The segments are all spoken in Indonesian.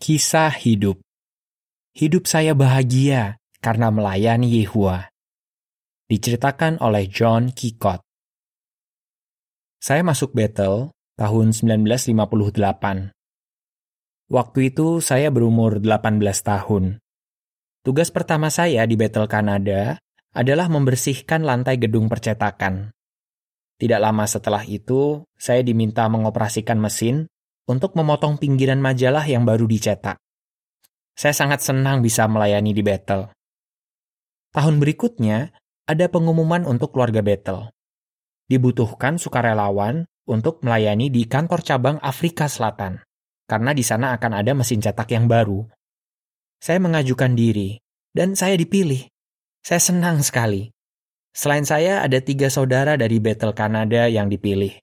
Kisah hidup. Hidup saya bahagia karena melayani Yehua. Diceritakan oleh John Kikot. Saya masuk Bethel tahun 1958. Waktu itu saya berumur 18 tahun. Tugas pertama saya di Bethel, Kanada adalah membersihkan lantai gedung percetakan. Tidak lama setelah itu, saya diminta mengoperasikan mesin untuk memotong pinggiran majalah yang baru dicetak. Saya sangat senang bisa melayani di Battle. Tahun berikutnya, ada pengumuman untuk keluarga Battle. Dibutuhkan sukarelawan untuk melayani di kantor cabang Afrika Selatan, karena di sana akan ada mesin cetak yang baru. Saya mengajukan diri, dan saya dipilih. Saya senang sekali. Selain saya, ada tiga saudara dari Battle Kanada yang dipilih,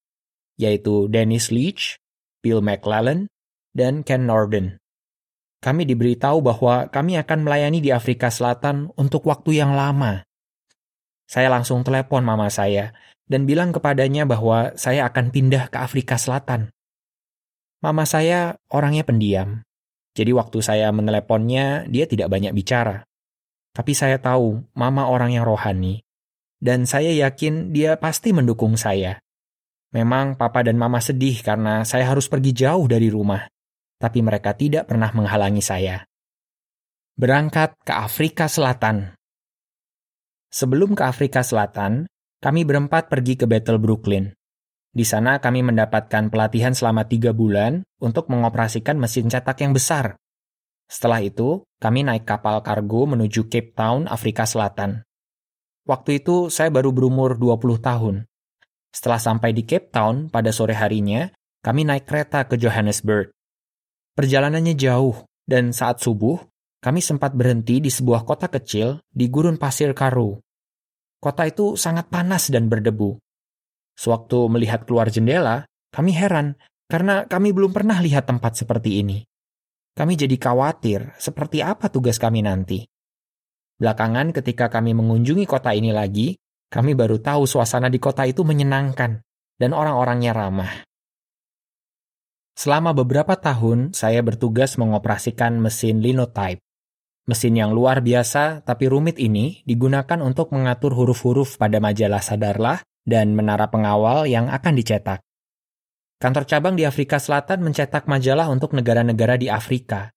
yaitu Dennis Leach, Bill McClellan, dan Ken Norden. Kami diberitahu bahwa kami akan melayani di Afrika Selatan untuk waktu yang lama. Saya langsung telepon mama saya dan bilang kepadanya bahwa saya akan pindah ke Afrika Selatan. Mama saya orangnya pendiam, jadi waktu saya meneleponnya dia tidak banyak bicara. Tapi saya tahu mama orang yang rohani, dan saya yakin dia pasti mendukung saya. Memang papa dan mama sedih karena saya harus pergi jauh dari rumah, tapi mereka tidak pernah menghalangi saya. Berangkat ke Afrika Selatan. Sebelum ke Afrika Selatan, kami berempat pergi ke Battle Brooklyn. Di sana kami mendapatkan pelatihan selama tiga bulan untuk mengoperasikan mesin cetak yang besar. Setelah itu, kami naik kapal kargo menuju Cape Town, Afrika Selatan. Waktu itu saya baru berumur 20 tahun. Setelah sampai di Cape Town pada sore harinya, kami naik kereta ke Johannesburg. Perjalanannya jauh, dan saat subuh, kami sempat berhenti di sebuah kota kecil di gurun pasir Karoo. Kota itu sangat panas dan berdebu. Sewaktu melihat keluar jendela, kami heran karena kami belum pernah lihat tempat seperti ini. Kami jadi khawatir seperti apa tugas kami nanti. Belakangan ketika kami mengunjungi kota ini lagi, kami baru tahu suasana di kota itu menyenangkan dan orang-orangnya ramah. Selama beberapa tahun, saya bertugas mengoperasikan mesin linotype. Mesin yang luar biasa tapi rumit ini digunakan untuk mengatur huruf-huruf pada majalah Sadarlah dan menara pengawal yang akan dicetak. Kantor cabang di Afrika Selatan mencetak majalah untuk negara-negara di Afrika,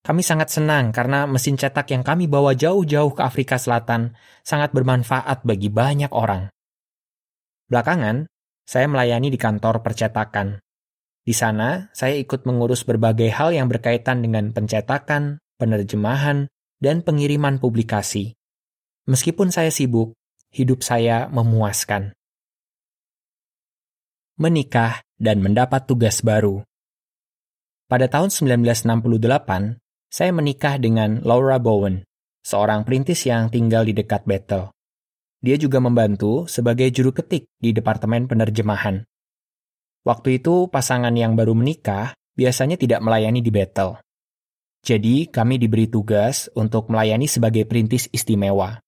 kami sangat senang karena mesin cetak yang kami bawa jauh-jauh ke Afrika Selatan sangat bermanfaat bagi banyak orang. Belakangan, saya melayani di kantor percetakan. Di sana, saya ikut mengurus berbagai hal yang berkaitan dengan pencetakan, penerjemahan, dan pengiriman publikasi. Meskipun saya sibuk, hidup saya memuaskan. Menikah dan mendapat tugas baru. Pada tahun 1968, saya menikah dengan Laura Bowen, seorang perintis yang tinggal di dekat Bethel. Dia juga membantu sebagai juru ketik di Departemen Penerjemahan. Waktu itu pasangan yang baru menikah biasanya tidak melayani di Bethel. Jadi kami diberi tugas untuk melayani sebagai perintis istimewa.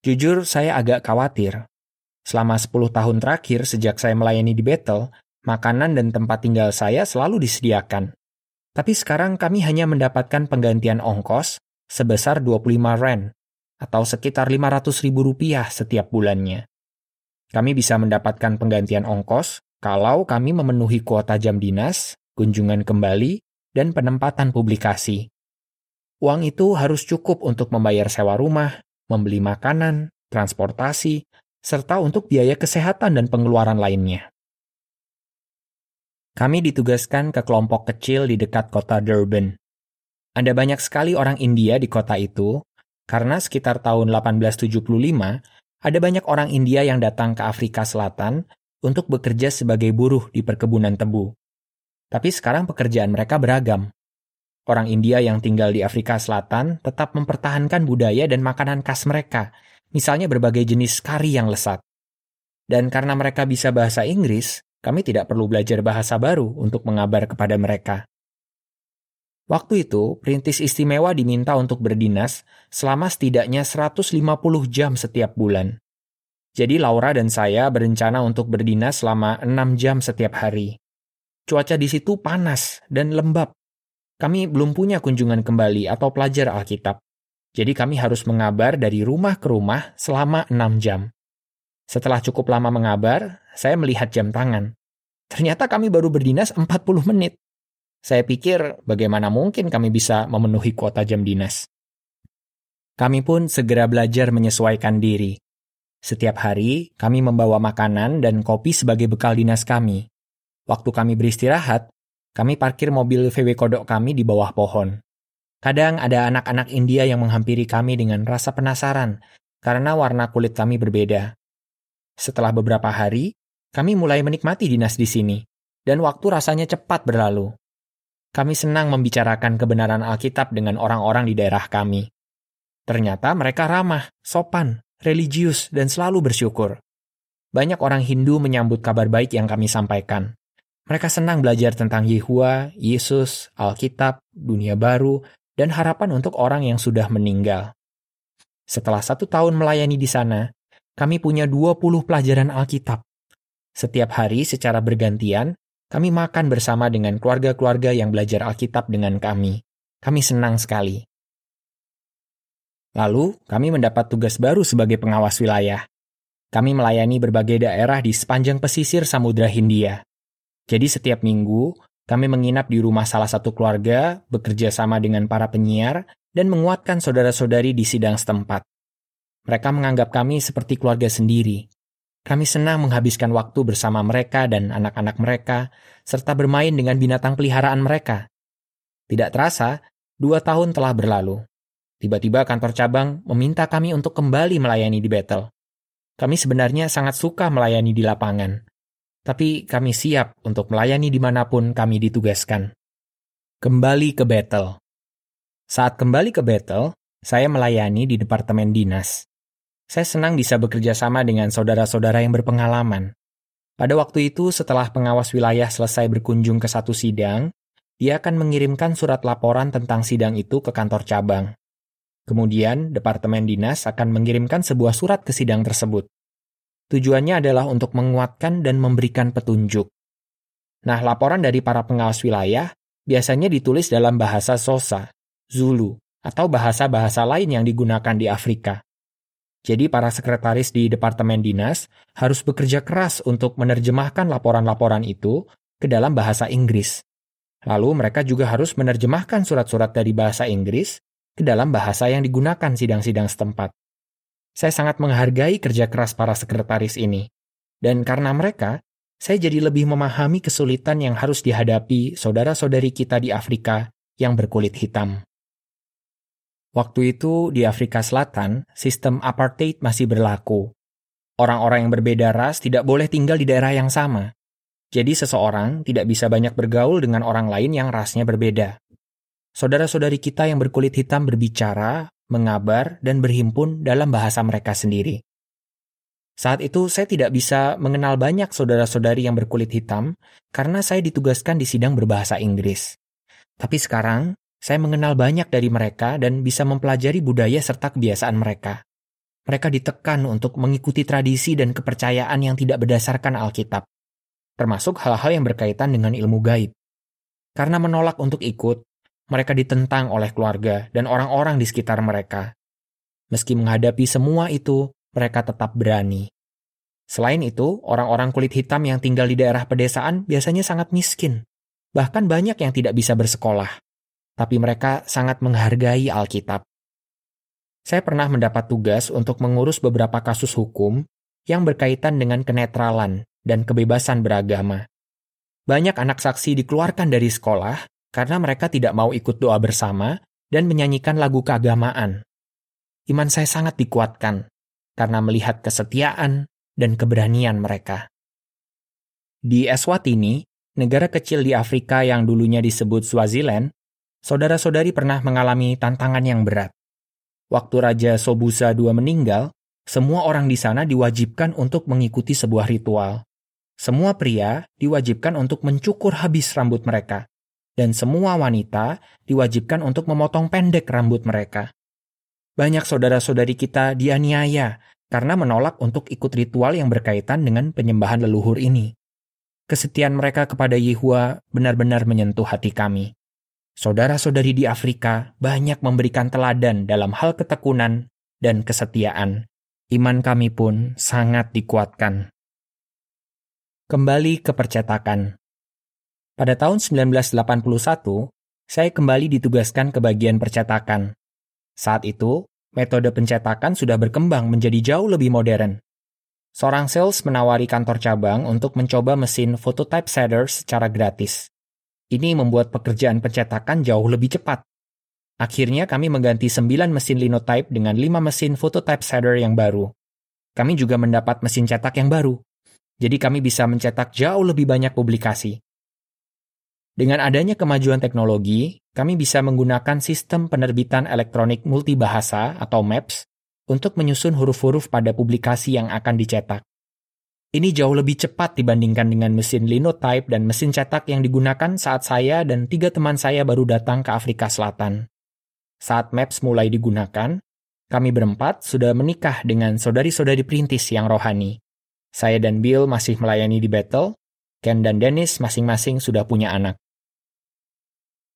Jujur saya agak khawatir. Selama 10 tahun terakhir sejak saya melayani di Bethel, makanan dan tempat tinggal saya selalu disediakan. Tapi sekarang kami hanya mendapatkan penggantian ongkos sebesar 25 ren atau sekitar 500 ribu rupiah setiap bulannya. Kami bisa mendapatkan penggantian ongkos kalau kami memenuhi kuota jam dinas, kunjungan kembali, dan penempatan publikasi. Uang itu harus cukup untuk membayar sewa rumah, membeli makanan, transportasi, serta untuk biaya kesehatan dan pengeluaran lainnya. Kami ditugaskan ke kelompok kecil di dekat kota Durban. Ada banyak sekali orang India di kota itu, karena sekitar tahun 1875, ada banyak orang India yang datang ke Afrika Selatan untuk bekerja sebagai buruh di perkebunan tebu. Tapi sekarang pekerjaan mereka beragam. Orang India yang tinggal di Afrika Selatan tetap mempertahankan budaya dan makanan khas mereka, misalnya berbagai jenis kari yang lesat. Dan karena mereka bisa bahasa Inggris, kami tidak perlu belajar bahasa baru untuk mengabar kepada mereka. Waktu itu, perintis istimewa diminta untuk berdinas selama setidaknya 150 jam setiap bulan. Jadi Laura dan saya berencana untuk berdinas selama 6 jam setiap hari. Cuaca di situ panas dan lembab. kami belum punya kunjungan kembali atau pelajar Alkitab. Jadi kami harus mengabar dari rumah ke rumah selama enam jam. Setelah cukup lama mengabar, saya melihat jam tangan. Ternyata kami baru berdinas 40 menit. Saya pikir bagaimana mungkin kami bisa memenuhi kuota jam dinas. Kami pun segera belajar menyesuaikan diri. Setiap hari, kami membawa makanan dan kopi sebagai bekal dinas kami. Waktu kami beristirahat, kami parkir mobil VW Kodok kami di bawah pohon. Kadang ada anak-anak India yang menghampiri kami dengan rasa penasaran karena warna kulit kami berbeda. Setelah beberapa hari, kami mulai menikmati dinas di sini, dan waktu rasanya cepat berlalu. Kami senang membicarakan kebenaran Alkitab dengan orang-orang di daerah kami. Ternyata mereka ramah, sopan, religius, dan selalu bersyukur. Banyak orang Hindu menyambut kabar baik yang kami sampaikan. Mereka senang belajar tentang Yehua, Yesus, Alkitab, dunia baru, dan harapan untuk orang yang sudah meninggal. Setelah satu tahun melayani di sana, kami punya 20 pelajaran Alkitab. Setiap hari secara bergantian, kami makan bersama dengan keluarga-keluarga yang belajar Alkitab dengan kami. Kami senang sekali. Lalu, kami mendapat tugas baru sebagai pengawas wilayah. Kami melayani berbagai daerah di sepanjang pesisir Samudra Hindia. Jadi setiap minggu, kami menginap di rumah salah satu keluarga, bekerja sama dengan para penyiar, dan menguatkan saudara-saudari di sidang setempat. Mereka menganggap kami seperti keluarga sendiri. Kami senang menghabiskan waktu bersama mereka dan anak-anak mereka, serta bermain dengan binatang peliharaan mereka. Tidak terasa, dua tahun telah berlalu. Tiba-tiba kantor cabang meminta kami untuk kembali melayani di Battle. Kami sebenarnya sangat suka melayani di lapangan tapi kami siap untuk melayani di mana pun kami ditugaskan. Kembali ke battle. Saat kembali ke battle, saya melayani di Departemen Dinas. Saya senang bisa bekerja sama dengan saudara-saudara yang berpengalaman. Pada waktu itu, setelah pengawas wilayah selesai berkunjung ke satu sidang, dia akan mengirimkan surat laporan tentang sidang itu ke kantor cabang. Kemudian, Departemen Dinas akan mengirimkan sebuah surat ke sidang tersebut. Tujuannya adalah untuk menguatkan dan memberikan petunjuk. Nah, laporan dari para pengawas wilayah biasanya ditulis dalam bahasa Sosa, Zulu, atau bahasa-bahasa lain yang digunakan di Afrika. Jadi para sekretaris di Departemen Dinas harus bekerja keras untuk menerjemahkan laporan-laporan itu ke dalam bahasa Inggris. Lalu mereka juga harus menerjemahkan surat-surat dari bahasa Inggris ke dalam bahasa yang digunakan sidang-sidang setempat. Saya sangat menghargai kerja keras para sekretaris ini. Dan karena mereka, saya jadi lebih memahami kesulitan yang harus dihadapi saudara-saudari kita di Afrika yang berkulit hitam. Waktu itu di Afrika Selatan, sistem apartheid masih berlaku. Orang-orang yang berbeda ras tidak boleh tinggal di daerah yang sama. Jadi seseorang tidak bisa banyak bergaul dengan orang lain yang rasnya berbeda. Saudara-saudari kita yang berkulit hitam berbicara, mengabar, dan berhimpun dalam bahasa mereka sendiri. Saat itu saya tidak bisa mengenal banyak saudara-saudari yang berkulit hitam karena saya ditugaskan di sidang berbahasa Inggris. Tapi sekarang, saya mengenal banyak dari mereka dan bisa mempelajari budaya serta kebiasaan mereka. Mereka ditekan untuk mengikuti tradisi dan kepercayaan yang tidak berdasarkan Alkitab, termasuk hal-hal yang berkaitan dengan ilmu gaib. Karena menolak untuk ikut, mereka ditentang oleh keluarga dan orang-orang di sekitar mereka. Meski menghadapi semua itu, mereka tetap berani. Selain itu, orang-orang kulit hitam yang tinggal di daerah pedesaan biasanya sangat miskin. Bahkan banyak yang tidak bisa bersekolah. Tapi mereka sangat menghargai Alkitab. Saya pernah mendapat tugas untuk mengurus beberapa kasus hukum yang berkaitan dengan kenetralan dan kebebasan beragama. Banyak anak saksi dikeluarkan dari sekolah karena mereka tidak mau ikut doa bersama dan menyanyikan lagu keagamaan. Iman saya sangat dikuatkan karena melihat kesetiaan dan keberanian mereka. Di Eswatini, negara kecil di Afrika yang dulunya disebut Swaziland, saudara-saudari pernah mengalami tantangan yang berat. Waktu Raja Sobusa II meninggal, semua orang di sana diwajibkan untuk mengikuti sebuah ritual. Semua pria diwajibkan untuk mencukur habis rambut mereka dan semua wanita diwajibkan untuk memotong pendek rambut mereka. Banyak saudara-saudari kita dianiaya karena menolak untuk ikut ritual yang berkaitan dengan penyembahan leluhur ini. Kesetiaan mereka kepada Yehua benar-benar menyentuh hati kami. Saudara-saudari di Afrika banyak memberikan teladan dalam hal ketekunan dan kesetiaan. Iman kami pun sangat dikuatkan. Kembali ke percetakan. Pada tahun 1981, saya kembali ditugaskan ke bagian percetakan. Saat itu, metode pencetakan sudah berkembang menjadi jauh lebih modern. Seorang sales menawari kantor cabang untuk mencoba mesin phototype setter secara gratis. Ini membuat pekerjaan pencetakan jauh lebih cepat. Akhirnya kami mengganti 9 mesin linotype dengan 5 mesin phototype setter yang baru. Kami juga mendapat mesin cetak yang baru. Jadi kami bisa mencetak jauh lebih banyak publikasi. Dengan adanya kemajuan teknologi, kami bisa menggunakan sistem penerbitan elektronik multibahasa atau MAPS untuk menyusun huruf-huruf pada publikasi yang akan dicetak. Ini jauh lebih cepat dibandingkan dengan mesin linotype dan mesin cetak yang digunakan saat saya dan tiga teman saya baru datang ke Afrika Selatan. Saat MAPS mulai digunakan, kami berempat sudah menikah dengan saudari-saudari perintis yang rohani. Saya dan Bill masih melayani di Battle, Ken dan Dennis masing-masing sudah punya anak.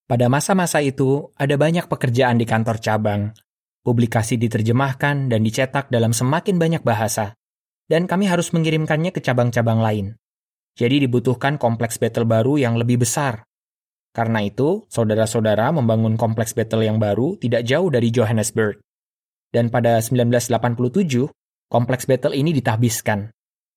Pada masa-masa itu, ada banyak pekerjaan di kantor cabang. Publikasi diterjemahkan dan dicetak dalam semakin banyak bahasa, dan kami harus mengirimkannya ke cabang-cabang lain. Jadi dibutuhkan kompleks battle baru yang lebih besar. Karena itu, saudara-saudara membangun kompleks battle yang baru tidak jauh dari Johannesburg. Dan pada 1987, kompleks battle ini ditahbiskan.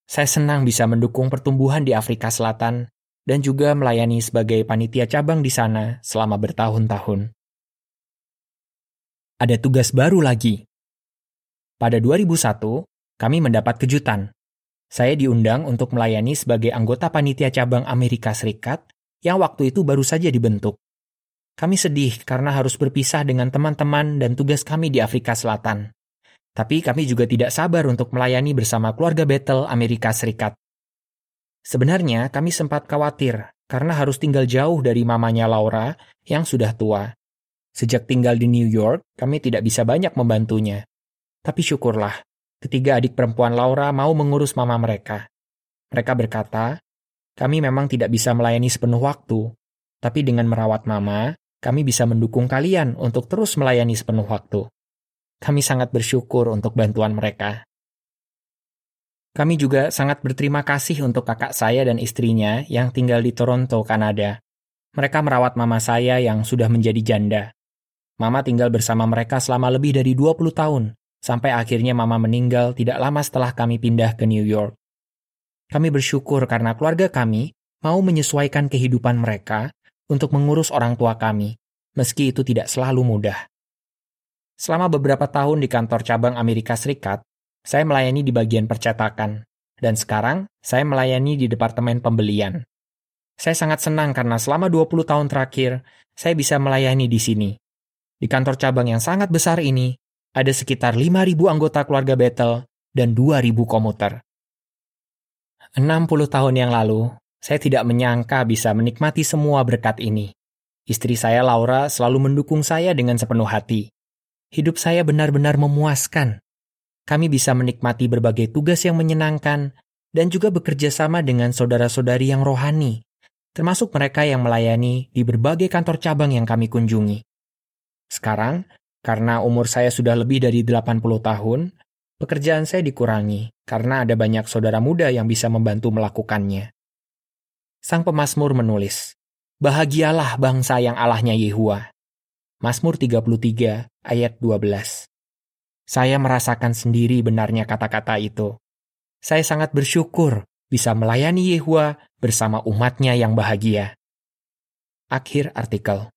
Saya senang bisa mendukung pertumbuhan di Afrika Selatan dan juga melayani sebagai panitia cabang di sana selama bertahun-tahun. Ada tugas baru lagi. Pada 2001, kami mendapat kejutan. Saya diundang untuk melayani sebagai anggota panitia cabang Amerika Serikat yang waktu itu baru saja dibentuk. Kami sedih karena harus berpisah dengan teman-teman dan tugas kami di Afrika Selatan. Tapi kami juga tidak sabar untuk melayani bersama keluarga Battle Amerika Serikat. Sebenarnya kami sempat khawatir karena harus tinggal jauh dari mamanya Laura yang sudah tua. Sejak tinggal di New York, kami tidak bisa banyak membantunya. Tapi syukurlah, ketiga adik perempuan Laura mau mengurus mama mereka. Mereka berkata, kami memang tidak bisa melayani sepenuh waktu, tapi dengan merawat mama, kami bisa mendukung kalian untuk terus melayani sepenuh waktu. Kami sangat bersyukur untuk bantuan mereka. Kami juga sangat berterima kasih untuk kakak saya dan istrinya yang tinggal di Toronto, Kanada. Mereka merawat mama saya yang sudah menjadi janda. Mama tinggal bersama mereka selama lebih dari 20 tahun, sampai akhirnya mama meninggal tidak lama setelah kami pindah ke New York. Kami bersyukur karena keluarga kami mau menyesuaikan kehidupan mereka untuk mengurus orang tua kami, meski itu tidak selalu mudah. Selama beberapa tahun di kantor cabang Amerika Serikat, saya melayani di bagian percetakan, dan sekarang saya melayani di departemen pembelian. Saya sangat senang karena selama 20 tahun terakhir, saya bisa melayani di sini. Di kantor cabang yang sangat besar ini, ada sekitar 5.000 anggota keluarga Battle dan 2.000 komuter. 60 tahun yang lalu, saya tidak menyangka bisa menikmati semua berkat ini. Istri saya Laura selalu mendukung saya dengan sepenuh hati. Hidup saya benar-benar memuaskan kami bisa menikmati berbagai tugas yang menyenangkan dan juga bekerja sama dengan saudara-saudari yang rohani, termasuk mereka yang melayani di berbagai kantor cabang yang kami kunjungi. Sekarang, karena umur saya sudah lebih dari 80 tahun, pekerjaan saya dikurangi karena ada banyak saudara muda yang bisa membantu melakukannya. Sang pemazmur menulis, Bahagialah bangsa yang Allahnya Yehua. Mazmur 33 ayat 12. Saya merasakan sendiri benarnya kata-kata itu. Saya sangat bersyukur bisa melayani Yehua bersama umatnya yang bahagia. Akhir artikel.